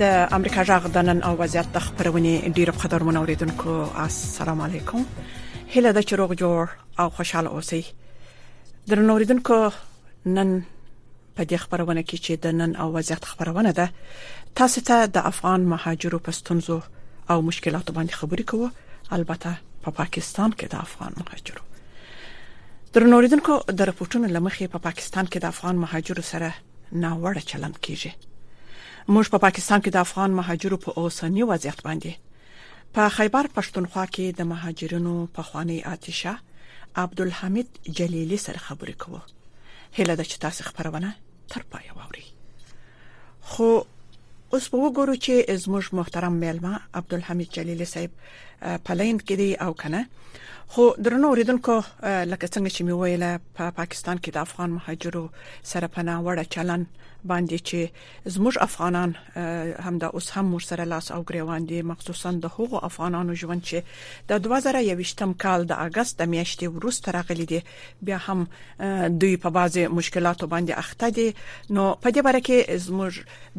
د امریکا جغ د نن او وضعیت د خبرونه ډیرو قدرمن اوریدونکو السلام علیکم هله د چروغ جوړ او خوشاله اوسئ درنو اوریدونکو نن په دې خبرونه کې چې د نن او وضعیت خبرونه ده تاسو ته د افغان مهاجرو پستونزو او مشکلاتو باندې خبرې کوو البته په پا پاکستان کې د افغان مهاجرو درنوریدونکو د رپورټونو لمخې په پا پاکستان کې د افغان مهاجرو سره ناوړه چلند کیږي موږ په پاکستان کې د افغان مهاجرو په اوسنی وضعیت باندې په خیبر پښتونخوا کې د مهاجرینو په خوانی آتشه عبدالحمید جلیلی سره خبرې کوو هله د چې تاسو خبرونه تر پای واوري خو اوس په وګورو چې زموږ محترم میلمه عبدالحمید جلیلی صاحب په لین کې دی او کنه خو درنو اوریدونکو لکه څنګه چې می ویل په پا پاکستان کې د افغان مهاجرو سره پناه وړه چلن باندې چې زموږ افغانان هم د اوس هم مور سره لاس او ګریوان دي مخصوصا د هغو افغانانو ژوند چې د 2021م کال د اگست د میاشتې وروسته راغلي دي بیا هم دوی په بعضي مشکلاتو باندې اخته دي نو په دې باره کې زموږ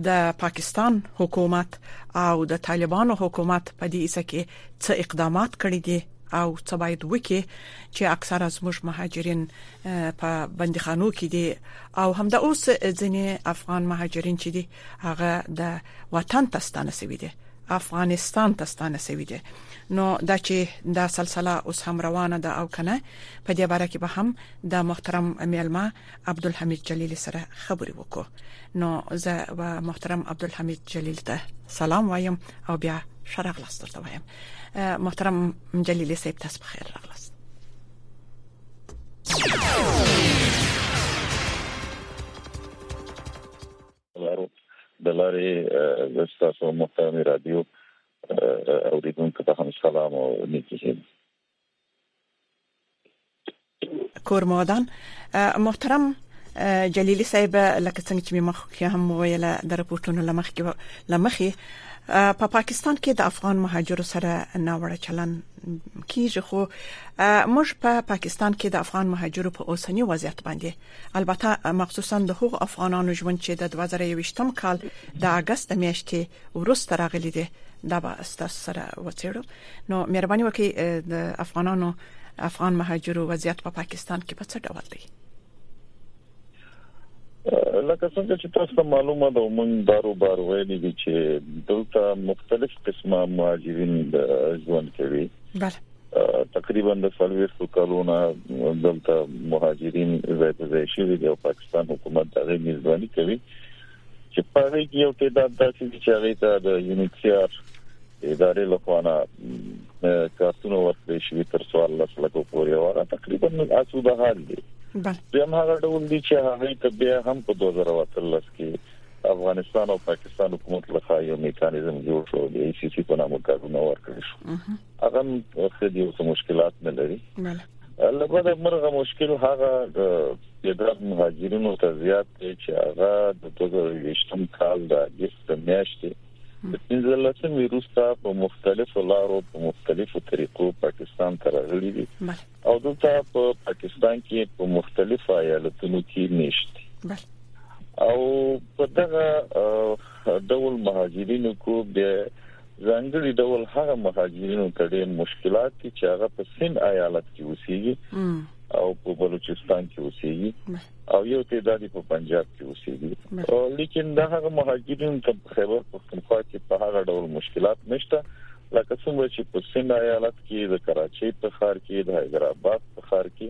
د پاکستان حکومت او د طالبانو حکومت په دې څه کې څه اقدامات کړی دي او څه باید وکړي چې اکثر از موږ مهاجرین په بندیخانو کې دي او همدا اوس ځینې افغان مهاجرین چې دي هغه د وطن ته ستانه شوی دي افغانستان ته ستانه شوی دی نو دا چې دا سلسله اوس هم روانه ده او کنه په دې باره کې به هم د محترم میلما عبدالحمید جلیل سره خبرې وکړو نو زه و محترم عبدالحمید جلیل ته سلام وایم او بیا شرغ لاستر ته وایم محترم جلیل صاحب تاسو بخیر راغلاست لارو د لارې تاسو محترم رادیو اوریدونکو ته هم سلام او نیکی هیله کورمودان محترم جلیلی صاحب لکه څنګه چې مخ کې هم ویل د رپورټونو لمخ کې لمخې په پا پاکستان کې د افغان مهاجرو سره ناوړه چلن کیږي خو موږ په پا پاکستان کې د افغان مهاجرو په اوسنی وضعیت باندې البته مخصوصاً د هغو افغانانو ژوند چې د دوه زره یوویشتم کال د اګست د میاشتې وروسته راغلي دي دا به ستاسو سره وڅېړو نو مهرباني وکړئ د افغانانو افغان مهاجرو وضعیت په پاکستان کې په څه ډول دی لکه څنګه چې تاسو ته معلومه ده موږ بارو بار ویلي دي چې دلته مختلف قسمه مهاجرین ژوند کوي بله تقریبا د څلويختو کلونو دلته مهاجرین ځای په ځای شوي دي او پاکستان حکومت دا غي میزبانی کوي چې په هغه کې یو تعداد داسې چې هغه ته د یونیکسیار ادارې له خوا نه کارتونه ورکړي شوی تر څوار لس لکه پورې وره تقریبا اسوده حال دي بیا هغه ډول دي چې هغه ته بیا هم په 2013 کې افغانستان او پاکستان حکومت لخوا یو میکانیزم جوړ شو د ای سی سی په نامه کارونه ورکړي شو هغه څه دي اوس مشکلات نه لري لبدا مرغه مشکل هغه تعداد مهاجرینو ته زیات دی چې هغه د 2020 کال د اگست میاشتې د 15 مې روستا په مختلفو لارو په مختلفو طریقو پاکستان ته راغلي دي او دلته په پاکستان کې په مختلفو ایالتونو کې نشته او په دغه ډول مهاجرینو کو به ځانګړي ډول هغه مهاجرینو ته ډېر مشکلات دي چې هغه په سند ایالت کې اوسېږي او په بلوچستان کې اوسېږي او یو تعداد په پنجاب کې اوسېږي او لیکن دا هغه مهاجرین ته په خیبر پښتونخوا کې په هغه ډول مشکلات نشته لکه څنګه چې په سند ایالت کې د کراچۍ په ښار کې د حیدرآباد په ښار کې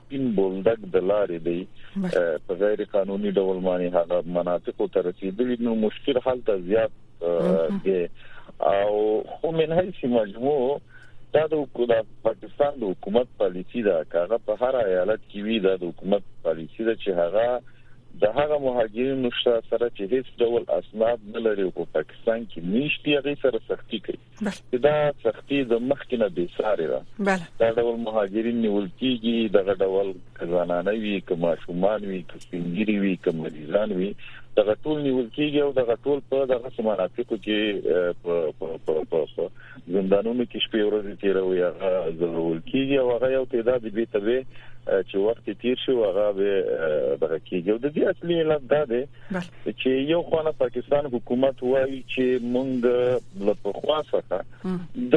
سپین بولدک د لارې دی په غیر قانوني ډول باندې هغه مناطق ته رسیدلی نو مشکل حل ته زیات دی او خو من هیڅ مجموع دا د حکومت پاکستان د حکومت پالیسی ده کاغه په هر ایالت کې وی د حکومت پالیسی ده چې هغه د هغه مهاجرینو سره چې هیڅ ډول اسناد نه لري په پاکستان کې نشته هغه سره سختی کوي بله. چې دا سختي د مخکې نه بې سارې ده. بله. دا ډول مهاجرین نیول کېږي، دغه ډول که زنانه وي، که ماشومان وي، که سپین ږیري وي، که مریضان وي، دغه ټول نیول کېږي او دغه ټول په دغسې مناطقو کې په زندانونو کې شپې ورځې تېروي، هغه ځورول کېږي او هغه یو تعداد بې تبې چې وخت تیر شي هغه به دغه کېږي او د دې اصلي علت دا دی چې یو خوانه پاکستان حکومت وایي چې مونږ له پخوا څخه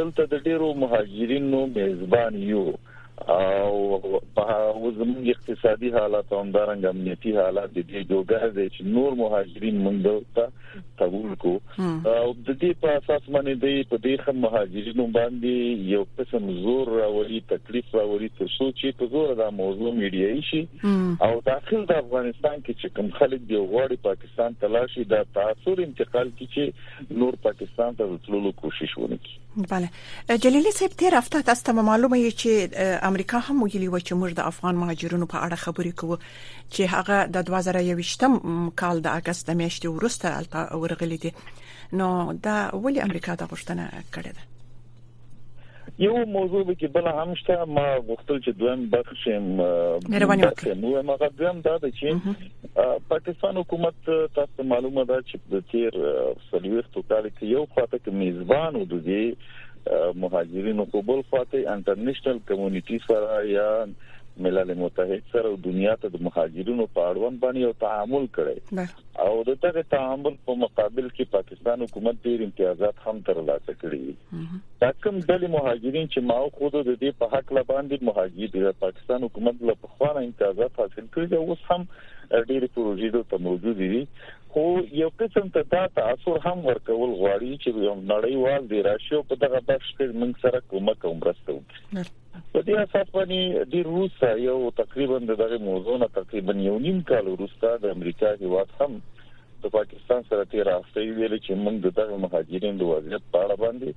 دلته د ډیرو مهاجرینو میزبان یو او په وزمن اقتصادي حالات او همدارنګ امنیتي حالات د دې جوګه دي چې نور مهاجرین مونږ ته قبول کو او د دې په اساس باندې د په دې خم مهاجرینو باندې یو قسم زور راوړي تکلیف راوړي تر څو چې په زور دا موضوع میډیایي شي او داخل د افغانستان کې چې کوم خلک دی غواړي پاکستان ته لاړ شي دا تاثر انتقال کی چې نور پاکستان ته تللو کوشش ونکړي بله جلیلی صاحب تیر هفته تاسو ته معلومه یی چې امریکا هم ویلي و چې موږ د افغان مهاجرونو په اړه خبرې کوو چې هغه د 2021 کال د اگست د میاشتې وروسته الته ورغلي دي نو دا ولی امریکا دا غوښتنه کړې ده یو موضوع به کې بل هم شته ما غوښتل چې دویم بخش هم مهرباني وکړئ نو هغه دویم دا دی چې پاکستان حکومت تاسو معلومه ده چې د تیر سلويختو کال کې یو خاطر کې میزبان و د دې مهاجرینو په بل خاطر انټرنیشنل کمیونټي سره یا ملل متحد سره او دنیا ته د مهاجرینو په اړوند باندې یو تعامل کړي او د دغه تعامل په مقابل کې پاکستان حکومت ډیر امتیازات هم ترلاسه کړي دي دا کوم ډلې مهاجرین چې ما خو د دې په حق لا باندې مهاجر د پاکستان حکومت له پخوانه امتیازات حاصل کړي دي اوس هم ډیر پروژې دلته موجود دي خو یو قسم ته دا تاثیر هم ورکول غواړي چې نړیوال دی راشي او په دغه بخش کې موږ سره کومک او مرسته وکړي په دې اساس باندې ډېر وروسته یو تقریبا د دغه موضوع نه تقریبا یو نیم کال وروسته د امریکا هیواد هم د پاکستان سره تیر هفته ویل چې موږ د دغه مهاجرینو د وضعیت په اړه باندې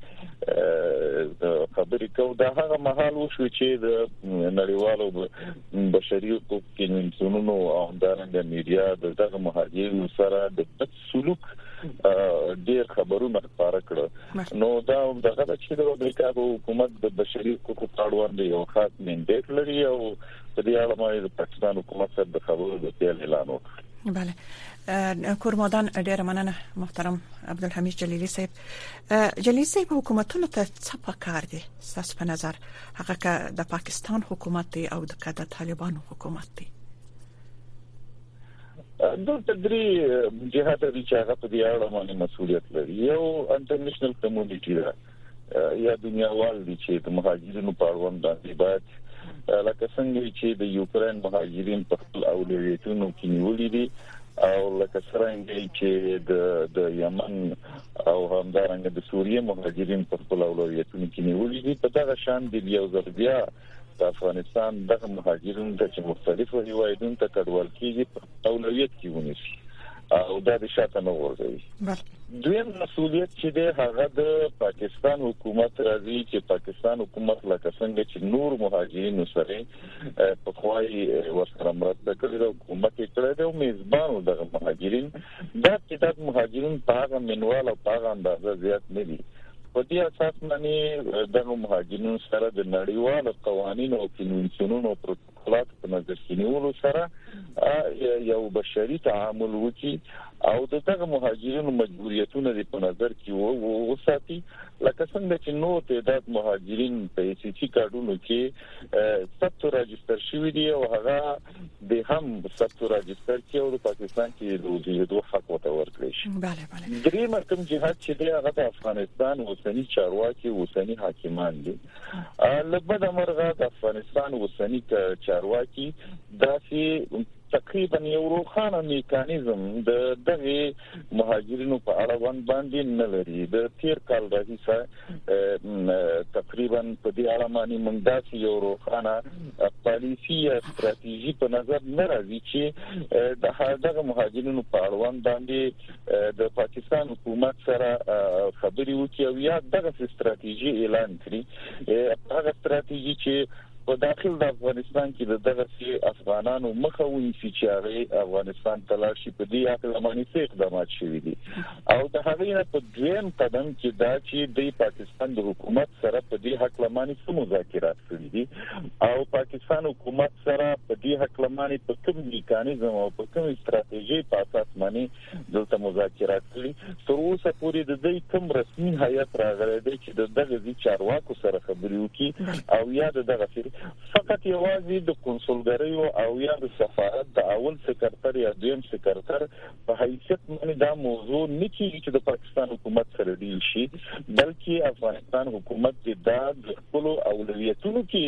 د خبرې کوو دا هغه مهال وشو چې د نړیوالو بشري حقوقو کمېسیونونو او همدارنګه میډیا د دغه مهاجرینو سره د سلوک ډیر خبرونه خبره کړ نو دا دغه چې د امریکا د حکومت د بشري حقوقو په اړه باندې یو خاص منډیټ لري او په دې اړه مې د پاکستان حکومت سره د خبرو د پیل اعلان وکړ بله کورمادان ډیره مننه محترم عبدالحمید جلیلی صاحب جلیلی صاحب حکومتونو ته څه پکار دي ساس په نظر هغه که د پاکستان حکومت دی او د طالبانو حکومت دی دلته درې جهات دي چې هغه په دې اړه باندې مسولیت لري یو انټرنیشنل کمیونټي ده یا دنیاوال دي چې د مهاجرینو په اړوند باندې باید لکه څنګه چې د یوکرين مهاجرین په خپل اولیتونو کې نیولې دي او لکه څنګه چې د د یمن او همدارنګه د سوریې مهاجرین په خپل اولویتونو کې نیولې دي په دغه شان د یو ځل بیا د افغانستان دغه مهاجرینو ته چې مختلفو هیوادونو ته کډوال کیږي په اولویت کې ونیسي او دا د شاته نه ورځي دویم مسولیت چې د هغه د پاکستان حکومت راځي چې پاکستان حکومت لکه څنګه چې نور مهاجرین سره په خوای ورسره مرسته کوي او حکومت یې کړی دی او میزبانو دغه مهاجرین دا تعداد مهاجرین په هغه منوال او په هغه اندازه زیات نه دي. په دې اساس معنی دغه مهاجرینو سره د نړیوالو قوانینو او کنونسیونونو پروتوکولاتو په نظر کې نیولو سره یو بشري تعامل وکړي او د دغه مهاجرینو مجبوریتونه دې په نظر کې وساتي لکه څنګه چې نو تعداد مهاجرین په ایسیسي کارډونو کې ثبت راجستر شوی دی او هغه دی هم ثبت راجستر کړي او پاکستان کې د وزیدو حق وته ورکړي شي بله بله درې مرکم جهاد چې دی هغه د افغانستان اوسنی چارواکي اوسنی حاکمان دي لبد امرغه د افغانستان اوسنی چارواکي داسې تقریبا یو روخانه میکانیزم د دغه مهاجرینو په اړوند باندې نه لري د تیر کال راهیسه تقریبا په دې اړه باندې موږ داسې یو روښانه پالیسی یا ستراتیژي په نظر نه راځي چې د هغه مهاجرینو په اړوند باندې د پاکستان حکومت سره خبري وکړي او یا دغه ستراتیژي اعلان کړي هغه ستراتیژي چې په داخل د افغانستان کې د دغه سي افغانانو مخه ونیسي چې هغه افغانستان تلاشي په دې اړه معنی څه اقدامات شوي دي او د هغې نه په دویم قدم کې دا چې دی پاکستان د حکومت سره په دې حق لمانې څه مذاکرات کړي دي او پاکستان حکومت سره په دې حق لمانې په کوم میکانیزم او په کوم ستراتیژي په اساس باندې دلته مذاکرات کړي تر اوسه پورې د دې کوم رسمي هیئت راغلی دی چې د دغه ځي چارواکو سره خبرې وکړي او یا د دغه سر فقط یوازې د کنسولګری او یا د سفارت د اول سکرټر یا دویم سکرټر په حیثیت باندې دا موضوع نه کیږي چې د پاکستان حکومت سره ډیل شي بلکې افغانستان حکومت دې دا د خپل اولویتونو کې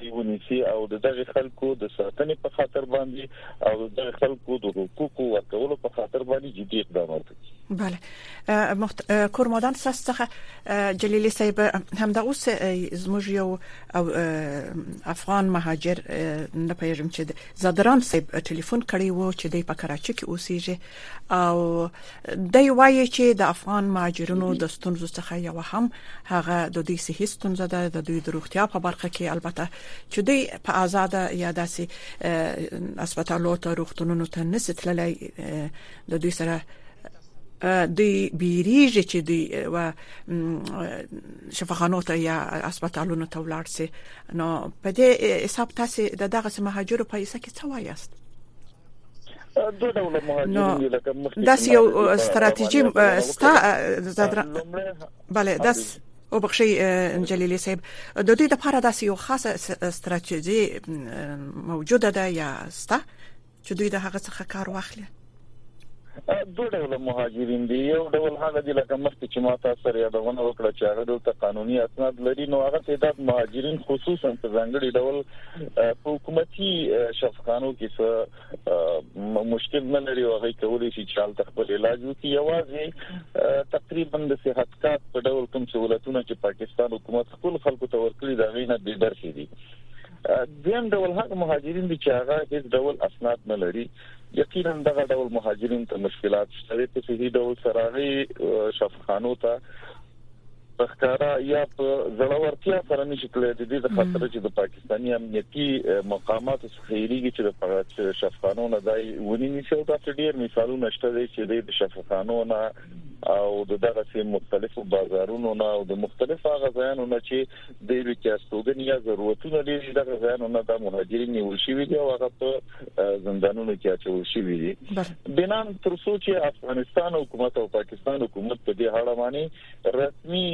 د ونیسي او د دغه خلکو د ساتنې په خاطر باندې او د خلکو د حقوقو ورکولو په خاطر باندې جدي اقدام وکړي بله مخت... کورمادان ساس څخه جلیلی صاحب هم د اوس زموږ یو افغان مهاجر نه پیژم چې ځدران صیب ټلیفون کړی وو چې دی په کراچۍ کې اوسېږي او دی وایي چې د افغان مهاجرونو د ستونزو څخه یو هم هغه د دوی صحي ستونزه ده د دوی د روغتیا په برخه کې البته چې دوی په آزاد یا داسې هسپتالو ته روغتونونو ته نسیتللی د دوی سره دوی بیریږي چې دوی و شفاخانو ته یا هسپتالونو ته ولاړ شي نو په دې حساب تاسو د دغه مهاجرو په حساب کې څه وایاست دوه ډول مهاجرین دي لکه مخکې داس یو ستراتیژي ستا زدرا bale داس او بخشي جلیلی صاحب د دوی لپاره داس یو خاصه ستراتیژي موجوده ده یا ستا چې دوی د هغه څخه کار واخلي دوه ډول مهاجرین دي یو ډول هغه دي لکه مخکې چې ما تاسو سره یادونه وکړه چې هغه دلته قانوني اسناد لري نو هغه تعداد مهاجرین خصوصا په ځانګړي ډول په حکومتي شفقانو کې څه مشکل نه لري او هغه کولی شي چې حالت خپل علاج وکړي یوازې تقریبا د صحت کارت په ډول کوم سہولتونه چې پاکستان حکومت خپل خلکو ته ورکړي دا غوښنه به درشي دي دویم ډول هغه مهاجرین دي چې هغه هیڅ ډول اسناد نه لري یقینا دغه ډول مهاجرین ته مشکلات شته په صحیح ډول سراغي شفخانو ته تخکارا یا په زړورتیا سره نشي تللی د دې خاطر چې د پاکستاني امنیتي مقاماتو څخه یریږي چې د پغاچ شفخانو نه دای ونی نشو دا ډیر مثالونه شته دي چې د شفخانو نه او د دغه سي مختلفو بازارونو نه او د مختلفو غزانو نه چې د یوې کې استوګنې یا ضرورتونه لري دغه ځایونو نه د مهاجرین نیول شوی دی او هغه په زندانونو کې اچول شوی دی بنان تر څو چې افغانستان حکومت او پاکستان حکومت په دې اړه باندې رسمي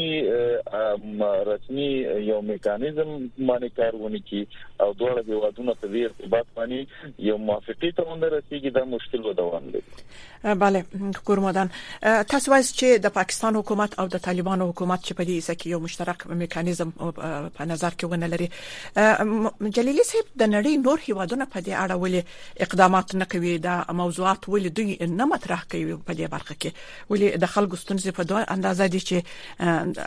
رسمي یو میکانیزم باندې کارونه کوي او دواړه هیوادونه په دې ارتباط باندې یو موافقه ته ورسیږي دا مشکل و دوام لري بله کور مدان تاسو وایي چې د پاکستان حکومت او د طالبانو حکومت چې په دې حصہ کې یو مشترک میکانیزم په نظر کې ونه لري جلیلی صاحب د نړۍ نور هیوادونه په دې اړه ولې اقدامات نه کوي دا موضوعات ولې دوی نه مطرح کوي په دې برخه کې ولې د خلکو ستونزې په دوه اندازه دي چې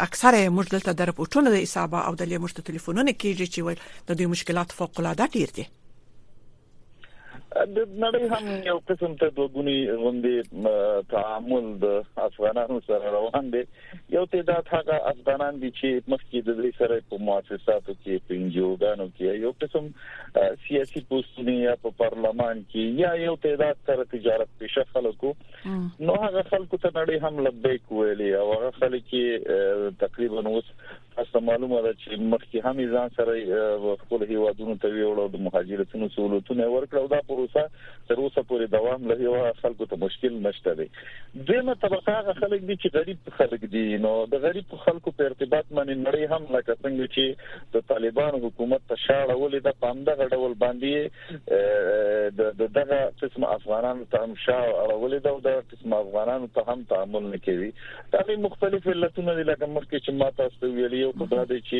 اکثره موږ دلته د رپورټونو د حساب او د لې موږ ته ټلیفونونه کیږي چې د دوی مشکلات فوق العاده ډیر دي د نړۍ هم یو قسم ته دوګونی غوندې تعامل د افغانانو سره روان دی یو تعداد هغه افغانان دي چې مخکې د دې سره په مؤسساتو کې په انجوګانو کې یو قسم سیاسي پوسټونه یا په پارلمان کې یا یو تعداد سره تجارت پیشه خلکو نو هغه خلکو ته نړۍ هم لبیک ویلي او هغه خلک تقریبا اوس تاسو ته معلومه ده چې مخکې هم یې ځان سره خپل هیوادونو ته ویوړ او د مهاجرتونو سہولتونه یې ورکړ او دا پروسه تر اوسه پورې دوام لري او خلکو ته مشکل نشته دی دیمه طبقه هغه خلک دي چې غریب خلک دي نو د غریب خلکو په ارتباط باندې نړۍ هم لکه څنګه چې د طالبان حکومت ته شاړه ولې د پامده غډول باندې د دغه قسم افغانانو ته هم شا اړولې ده او دغه قسم افغانانو ته هم تعامل نه کوي دا به مختلف علتونه دي لکه مخکې چې ما تاسو ته ویلي او خدای دې چې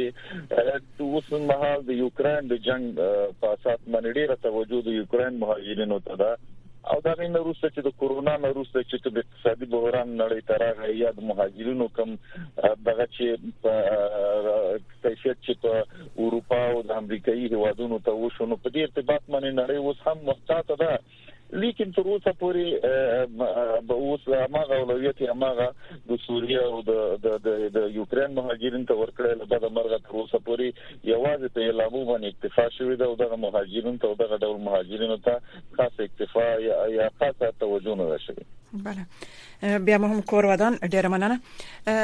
اوس مهال د یوکرين د جنگ په اساس باندې ډیره توجه د یوکرين مهاجرینو ته ده او دا غي نه روسته چې د کورونا نه روسته چې د اقتصادي بحران نړۍ ته راغی یا د مهاجرینو کم دغه چې په کیفیت چې په اروپا او د امریکایي هوادونو ته وشو نو په دې ارتباط باندې نړۍ اوس هم محتاط ده لیکن تر اوسه پورې به اوس هغه اولویت هغه د سوریه او د د د یوکرين مهاجرین ته ورکړل له بده مرغه تر اوسه پورې یوازې په اعلانو باندې اکتفا شوې ده او دغه مهاجرین ته دغه ډول مهاجرینو ته خاصه اکتفا یا خاصه توجه نه ده شوې بله بیا مهم کور ودان ډیره مننه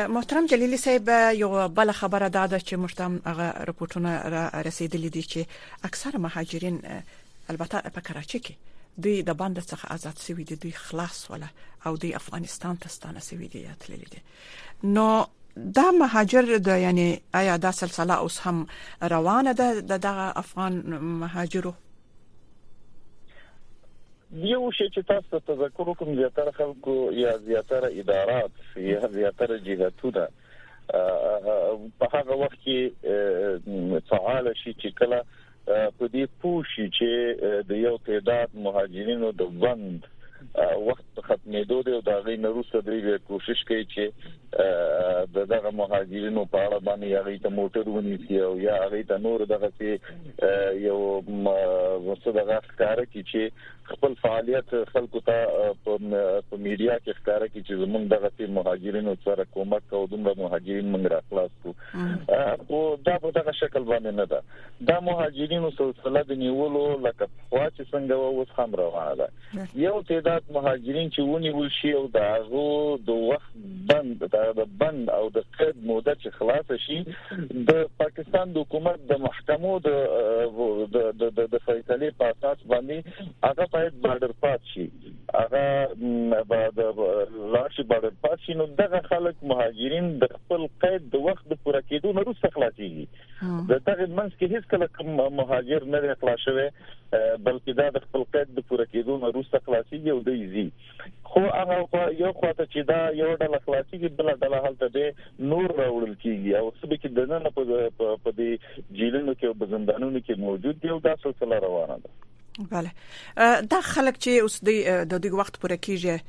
محترم جلیلی صاحب یو بل خبره دا ده چې موږ ته هغه رپورټونه را رسیدلې دي چې اکثره مهاجرین البته په کراچي کې دوی د باندې څخه آزاد شوی دي دوی خلاص ولا او دوی افغانستان ته ستانه شوی دي یا تللی دي نو دا مهاجر د یعنی آیا دا سلسله اوس هم روانه ده د افغان مهاجرو یو شی چې تاسو ته تذکر کوم زیاتره خلکو یا زیاتره ادارات یا زیاتره جهاتونه په هغه وخت کې فعال شي چې کله په دې پوښي چې د یو تعداد مهاجرینو د بند وخت په ختمیدو دی او د هغه نه وروسته دوی به کوشش کوي چې د دغه مهاجرینو په اړه باندې هغه ته موټر ونیسي او یا هغه ته نور دغه سي یو وسه دغه ښکار کی چې خپل فعالیت خلکو ته په میډیا کې ښکار کی چې زمونږ دغه سي مهاجرینو سره کومک او دومره مهاجرین موږ راخلاص کو او دا په دغه شکل باندې نه ده دا مهاجرینو سلسله د نیولو لکه خوا چې څنګه و اوس هم روانه ده یو تعداد مهاجرین چې ونیول شي او د هغو د وخت بند د بند او د قید موده چې خلاص شي د پاکستان د حکومت د محکمو د د د د فیصله په اساس باندې هغه باید بارډر پاس شي هغه بعد لاشي بارډر پاس شي نو دغه خلک مهاجرین د خپل قید د وخت د پوره کېدو نه وروسته خلاصيږي د دغه منځ کې هیڅ کله کوم مهاجر نه خلاص شوی بلکې دا د خپل قید د پوره کېدو نه وروسته خلاصيږي او دی زی خو هغه خو یو خواته چې دا یو ډول خلاصيږي بل ډول هلته دی نور راوړل کیږي او سبي کې د نن په په دې جیلونو کې او بزندانونو کې موجود دی او دا سلسله روانه ده بله دا خلک چې اوس د دې وخت پر کېږي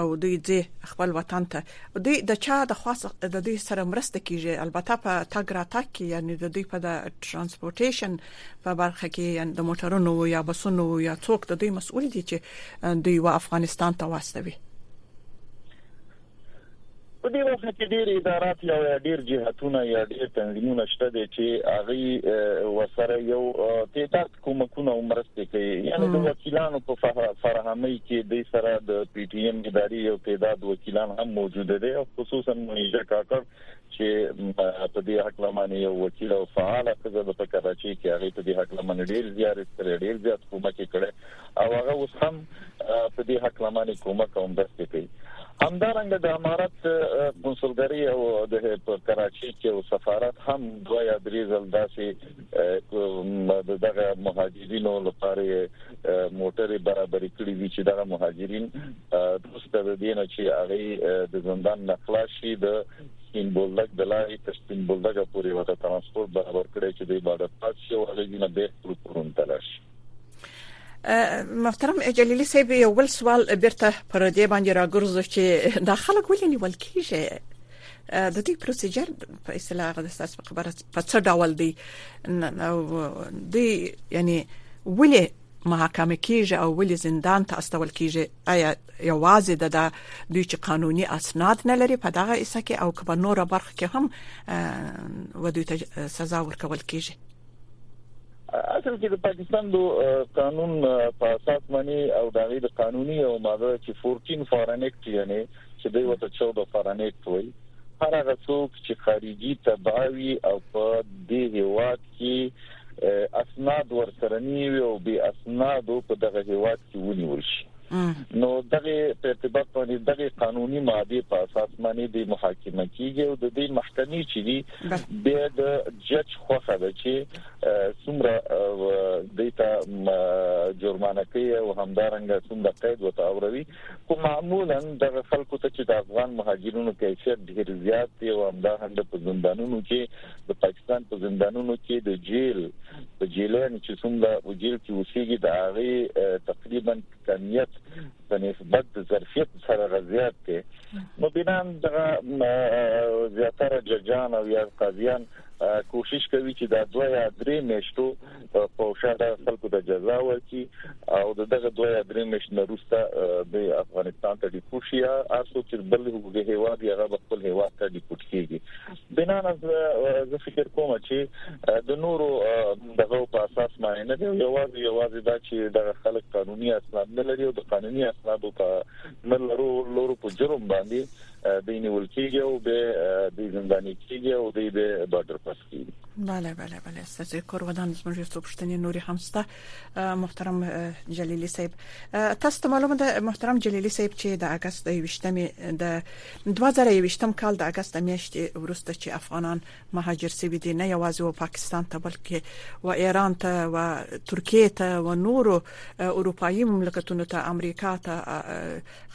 او دوی ځي خپل وطن ته دوی د چا د خاص د دوی سره مرسته کیږي البته په تګ راتګ کې یعنی د دوی په ترانسپورتیشن په برخه کې د موټرونو یا بسونو یا څوک د دوی مسؤل دي چې دوی و افغانستان ته واستوي په دې وخت کې ډېر ادارات یا ډېر جهاتونه یا ډېر تنظیمونه شته دي چې هغه وسره یو تیتات کومکونه مرسته کوي یعنی د وکیلانو په فراهمۍ کې د سره د پی ټی ایم اداري یو تعداد وکیلان هم موجود دي او خصوصا منیجر کاکړ چې په دې حق لمن یو وکیل او فعال خزه د کراچۍ کې هغه په دې حق لمن ډیر زیار ایستل ډیر زیات کومک کړي او هغه اوس هم په دې حق لمن کومک او مرسته کوي همدارنګه د امارات کنسولګری او د کراچۍ کې او سفارت هم دوه یا درې ځل داسې د دغه مهاجرینو لپاره موټرې برابرې کړې دي چې دغه مهاجرین دوسته د دین چې هغه د زندان نخلاشي د سپین بولدک د لارې تر سپین بولدک پورې وته ترانسپورت برابر کړي چې د عبادت پات شي او هغه دینه به خپل کورون تلاشي محترم جلیلی صاحب یو بل سوال بیرته پر دې باندې راګرځو چې دا خلک ولې نیول کیږي د دې پروسیجر په اصطلاح د تاسو په خبره په څه ډول دی او دی یعنی ولې محاکمه کیږي او ولې زندان ته استول کیږي آیا یوازې د دوی چې قانوني اسناد نه لري په دغه اسه کې او کبه نور برخه کې هم ودوی ته سزا ورکول کیږي اصل کې د پاکستان د قانون په اساس باندې او د غي د قانوني او ماده چې 14 فارن اکټ یعنی چې دوی وته 14 فارن اکټ وایي هر هغه څوک چې خارجي تباوي او په دې هیواد کې اسناد ورسره نیوي او به اسناد په دغه هیواد کې ونیول شي نو دغه په ارتباط باندې دغه قانوني ماده په اساس باندې د محاکمه کیږي او د دې محکمې چې دی د جج خوخه ده چې څومره دیتا جرمانه کوي او همدارنګ څومره قید وته اوروي کوم معمولا د خلکو ته چې د افغان مهاجرینو کیفیت ډیر زیات دی او همدارنګ په زندانونو کې د پاکستان په زندانونو کې د جیل په جیل یعنی چې څومره په جیل کې اوسېږي د هغې تقریبا کمیت په نسبت د ظرفیت سره غزیات دی نو بنا دغه زیاتره ججان او یا قاضیان کوشش کوي چې دا دوه یا درې میاشتو په شاده خلکو د جزا ورکړي او دغه دوه یا درې میاشتې وروسته به افغانستان ته ډیپوټ شي ارڅو چې بل هیواد یا غو خپل هیواد ته ډیپوټ کیږي بنان از زه فکر کوم چې د نورو دغه په اساس باندې نه دی یوازې یوازې دا چې د خلک قانوني اسناد نه لري او د قانوني اسنادو په نه لرو لورو په جرم باندې د نیول کېږي او به د زنداني کېږي او د به بارډر پاس کېږي بله بله بله ستاسو کور ودان زموږ یو څو پښتني نوري همسته محترم جلیلی صاحب تاسو ته معلومه ده محترم جلیلی صاحب چې د اگست د 20مې د 2020م کال د اگست د میاشتې وروسته چې افغانان مهاجر شوي دي نه یوازې و پاکستان ته بلکې و ایران ته و ترکیه ته و نورو اروپאי مملکتونو ته امریکا ته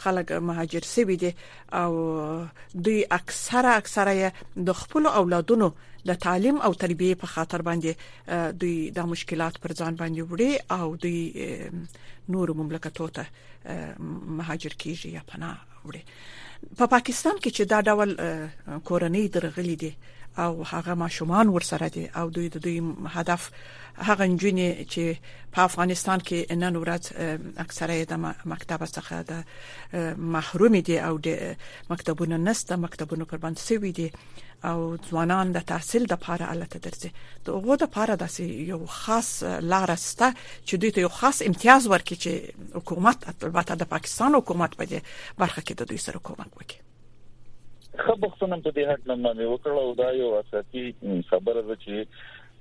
خلک مهاجر شوي دي او دوی اکثره اکثره د خپل اولادونو د تعلیم او تربیه په خاطر باندې دوی دا مشکلات پر ځان باندې وړي او دوی نور مملکتو ته مهاجر کیږي یا پناه وړي په پا پاکستان کې چې دا ډول کورنۍ درغلي دي او هغه ماشومان ورسره دي او دوی د دوی هدف هغه نجونې چې په افغانستان کې نن ورځ اکثره د مکتب څخه د محروم دي او د مکتبونو نسته مکتبونو پر باندې سوي دي او ځوانان د تحصیل د پاره الته درځي د هغو د پاره داسې یو خاص لار سته چې دوی ته یو خاص امتیاز ورکړي چې حکومت البته د پاکستان حکومت په دې برخه کې د دوی سره کومک وکړي خبرتونم په دې حق نه مې وکړه او دا یو اساسي خبره ده چې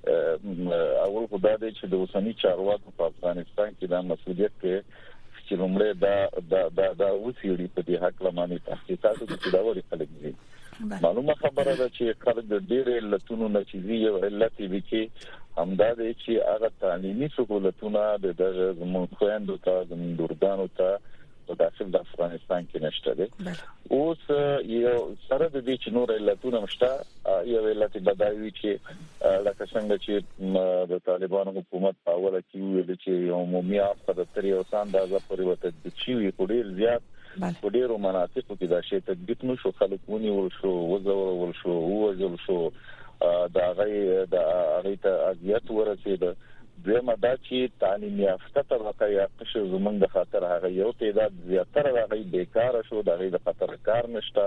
اول خو دا دی چې د اوسنی چارواکو په افغانستان کې دا مسولیت دی چې لومړی دا دا دا دا وسیړي په دې حق لمانه تحقیقاتو کې دا وړي خلک دي معلومه خبره ده چې خلک د ډېر علتونو نشيزي یو علت وی کې همدا دی چې هغه تعلیمي سہولتونه د دغه زموږ خويندو ته زموږ دردانو ته او دا سم د افغانستان کې نشته دی اوس یو سره د دې چې نور علتونه مشته یو علت بدایوي چې لکه څنګه چې د طالبانو حکومت په اوله کې ویل چې یو عمومي اپ د تری او سان د ازا پورې وته د چی وی ډیر زیات په ډیرو مناطقو کې دا شی تطبیق نشو خلک ونی ول شو وزور ول شو وژل شو دا غي دا غي ته اذیت ورسید دویمه دا چې تعلیم یافته ښه طبقه یا قشر زمونږ د خاطر هغه یو تعداد زیاتره د هغوی بې کاره شو، د هغوی د خاطر کار نشته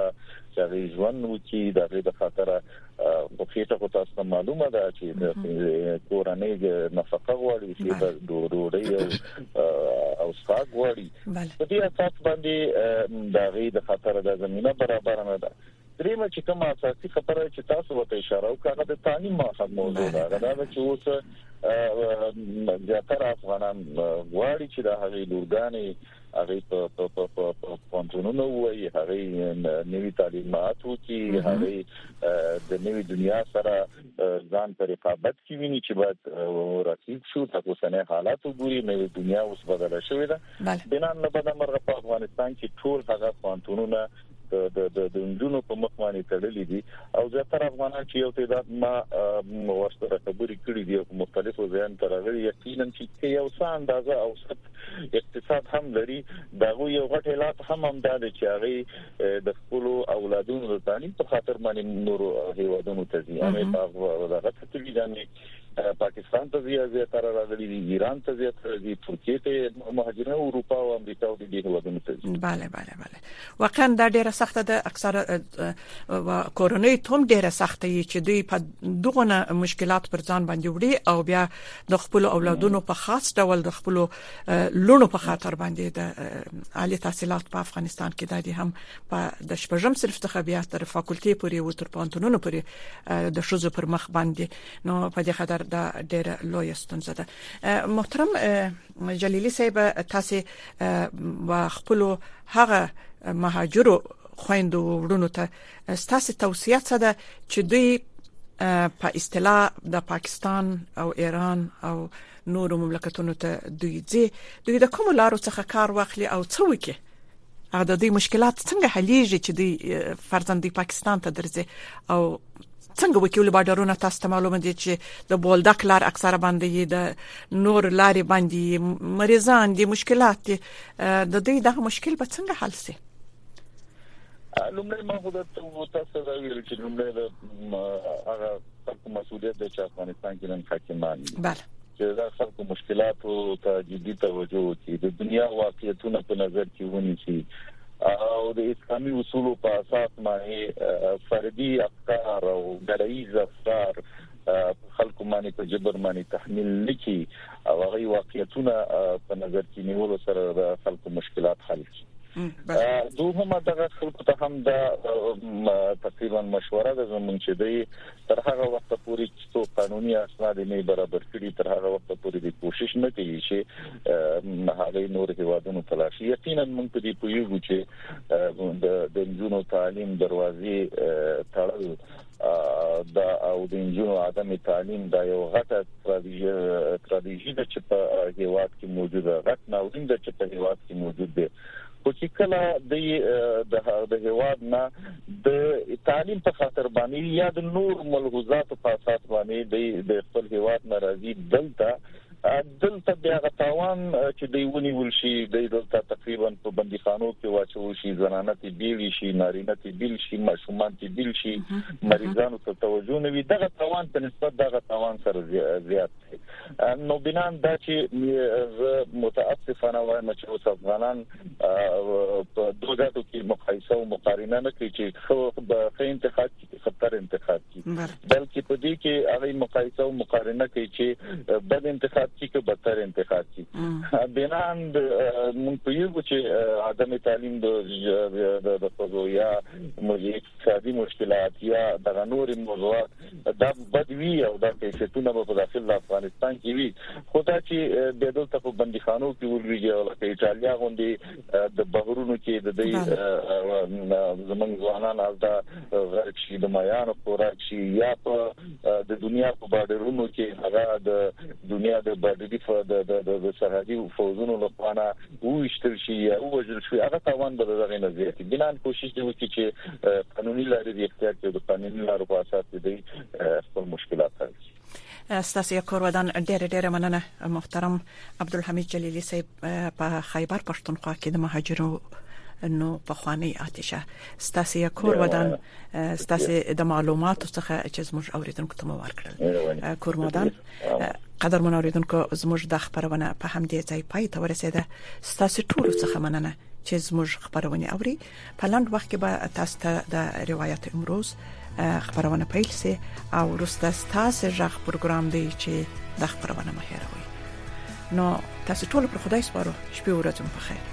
چې هغوی ژوند وکړي، د هغوی د خاطر خو خېټه خو تاسو ته معلومه ده چې د کورنۍ نفقه غواړي، خېټه ډوډۍ او او څښاک غواړي. په دې اساس باندې د هغوی د خاطر د زمينه برابر نه ده. دریمه چې کومه اساسي خبره چې تاسو ورته اشاره وکړه هغه د تعلیم ماخذ موضوع ده هغه دا چې اوس زیاتره افغانان غواړي چې د هغې لورګانې هغه په په په په پونتونونو وایي هغه نوي تعلیمات وکي هغه د نوي دنیا سره ځان پر رقابت کې ویني چې باید رقیب شو تاسو سنه حالات وګوري نوې دنیا اوس بدله شوې ده بنان له بده مرغه په افغانستان کې ټول هغه پونتونونه د د د نجونو په مخ باندې تړلې دي او زیاتره افغانان چې یو تعداد ما ورسره خبرې کړې دي او مختلفو ځایان تر هغه یقینا چې یو څه اندازه اوسط اقتصاد هم لري دا یو غټ علت هم هم دا دی چې هغه د خپل اولادونو د تعلیم په خاطر باندې نور هیوادونو ته ځي امریکا او دغه څه چې پاکستان ته زیاتره راغلي دي ایران ته زیاتره دي ترکیه ته مهاجرین او اروپا او امریکا او دې هیوادونو ته دي bale bale bale واقعا دا ډیره سخته ده اکثره کورنۍ ته هم ډیره سخته یي چې دوی په دغه مشکلات پر ځان باندې وړي او بیا د خپل اولادونو په خاص ډول د خپل لونو په خاطر باندې د عالی تحصیلات په افغانستان کې د دې هم په د شپږم صرف څخه بیا تر فاکولټي پورې او تر پانتونونو پورې د شوزو پر مخ باندې نو په دې خاطر دا ډېر لوی ستونزه ده محترم جلیلی صاحب تاسو خپل هغه مهاجرو خويندو وړونو ته ستاسو توصيه څه ده چې دوی په اصطلاح د پاکستان او ایران او نورو مملکتونو ته دوی ځي دوی د کوم لارو څخه کار واخلي او څه وکړي او د دوی مشکلات څنګه حلېږي چې دوی فرزند دوی پاکستان ته درځي او څنګه وکیل بارډرونه تاسو ته معلومه دي چې د بولدک لار اکثره باندې د نور لارې باندې مریضان دي مشکلات دي د دوی دغه مشکل به څنګه حل شي لومړی ما خو د تاسو ته ویل چې لومړی د هغه خلکو مسولیت دی چې افغانستان کې نن حاکمان دي بله چې دا خلکو مشکلاتو ته جدي توجه وکړي د دنیا واقعیتونه په نظر کې ونیسي او د اسلامي اصولو په اساس باندې فردي افکار او ګډایي افکار خلکو باندې په جبر باندې تحمیل نکي او هغه واقعیتونه په نظر کې نیولو سره د خلکو مشکلات حل کړي دوهمه دغه خلکو ته هم د تقریبا مشوره د زمونږ چې دی تر هغه وخت پورې چې څو قانوني اسناد نه برابر کړي تر هغه وخت پورې د کوشش نه کوي چې هغه نور هیوادونو تلاشي یقینا موږ په دې پویو چې د د جنونو تعلیم دروازې تړل دا او د انجونو عدم تعلیم دا یو غټه ستراتیژي ده چې په هیواد کې موجوده غټ ناورین ده چې په هیواد کې موجود دی خو چې کله د د هیواد نه د تعلیم په خاطر باندې یا د نور ملحوظات په اساس باندې د خپل هیواد ناراضي دلته دلته بیا هغه تاوان چې دی ونیول شي د دلته تقریبا په بندیخانو کې واچول شي زنانه تی بیل شي نارینه تی بیل شي ماشومان تی بیل شي مریضانو ته توجه نه وي دغه تاوان په نسبت دغه تاوان سره زیات دی نو بنان دا چې زه متاسفانه وایم چې اوس افغانان په دوه ګټو کې مقایسه او مقارنه نه کوي چې خو به خې انتخاب خطر انتخاب کی بلکې په دې کې هغه مقایسه او مقارنه کوي چې بد انتخاب کی که بدتر انتخاب کی بنان مونږ په یو چې عدم تعلیم د د خزو یا ملي اقتصادي مشکلات یا د غنور موضوعات دا بد وی او دا کیفیتونه په داخل افغانستان کې وی خو دا چې د دلته په بندیخانو کې ولویږي او لکه ایتالیا غوندي د بهرونو کې د دې زمنګ ځوانان الته غرق شي د میان خوراک شي یا په د دنیا په بارډرونو کې هغه د دنیا د بارډري د سرحدي فوجونو لخوا نه وښتل شي یا وژل شي هغه تاوان به دغه نه زیاتې بنان کوشش دی وکړي چې قانوني لارې د اختیار کې د قانوني لارو په اساس دې خپل مشکلات حل شي ستاسو یو کور ودان ډېر ډېر مننه محترم عبدالحمید جلیلی صاحب په خیبر پښتونخوا کې د مهاجرو نو په خواني آتشه ستاسو یو کور ودان ستاسو د معلوماتو څخه چې زموږ اوریدونکو ته مو ورکړل کور مودان قدر من اوریدونکو زموږ د خبرونه په همدې ځای پای ته ورسیده ستاسو ټول څخه مننه چې زموږ خبرونه اوري په لنډ وخت کې به تاسو ته د روایت امروز خبرونه پیل سي او ورسته ستاسو ژغ پروګرام دی چې د خبرونه مهیروي نو تاسو ټول پر خدای سپارو شپې ورځم په خیر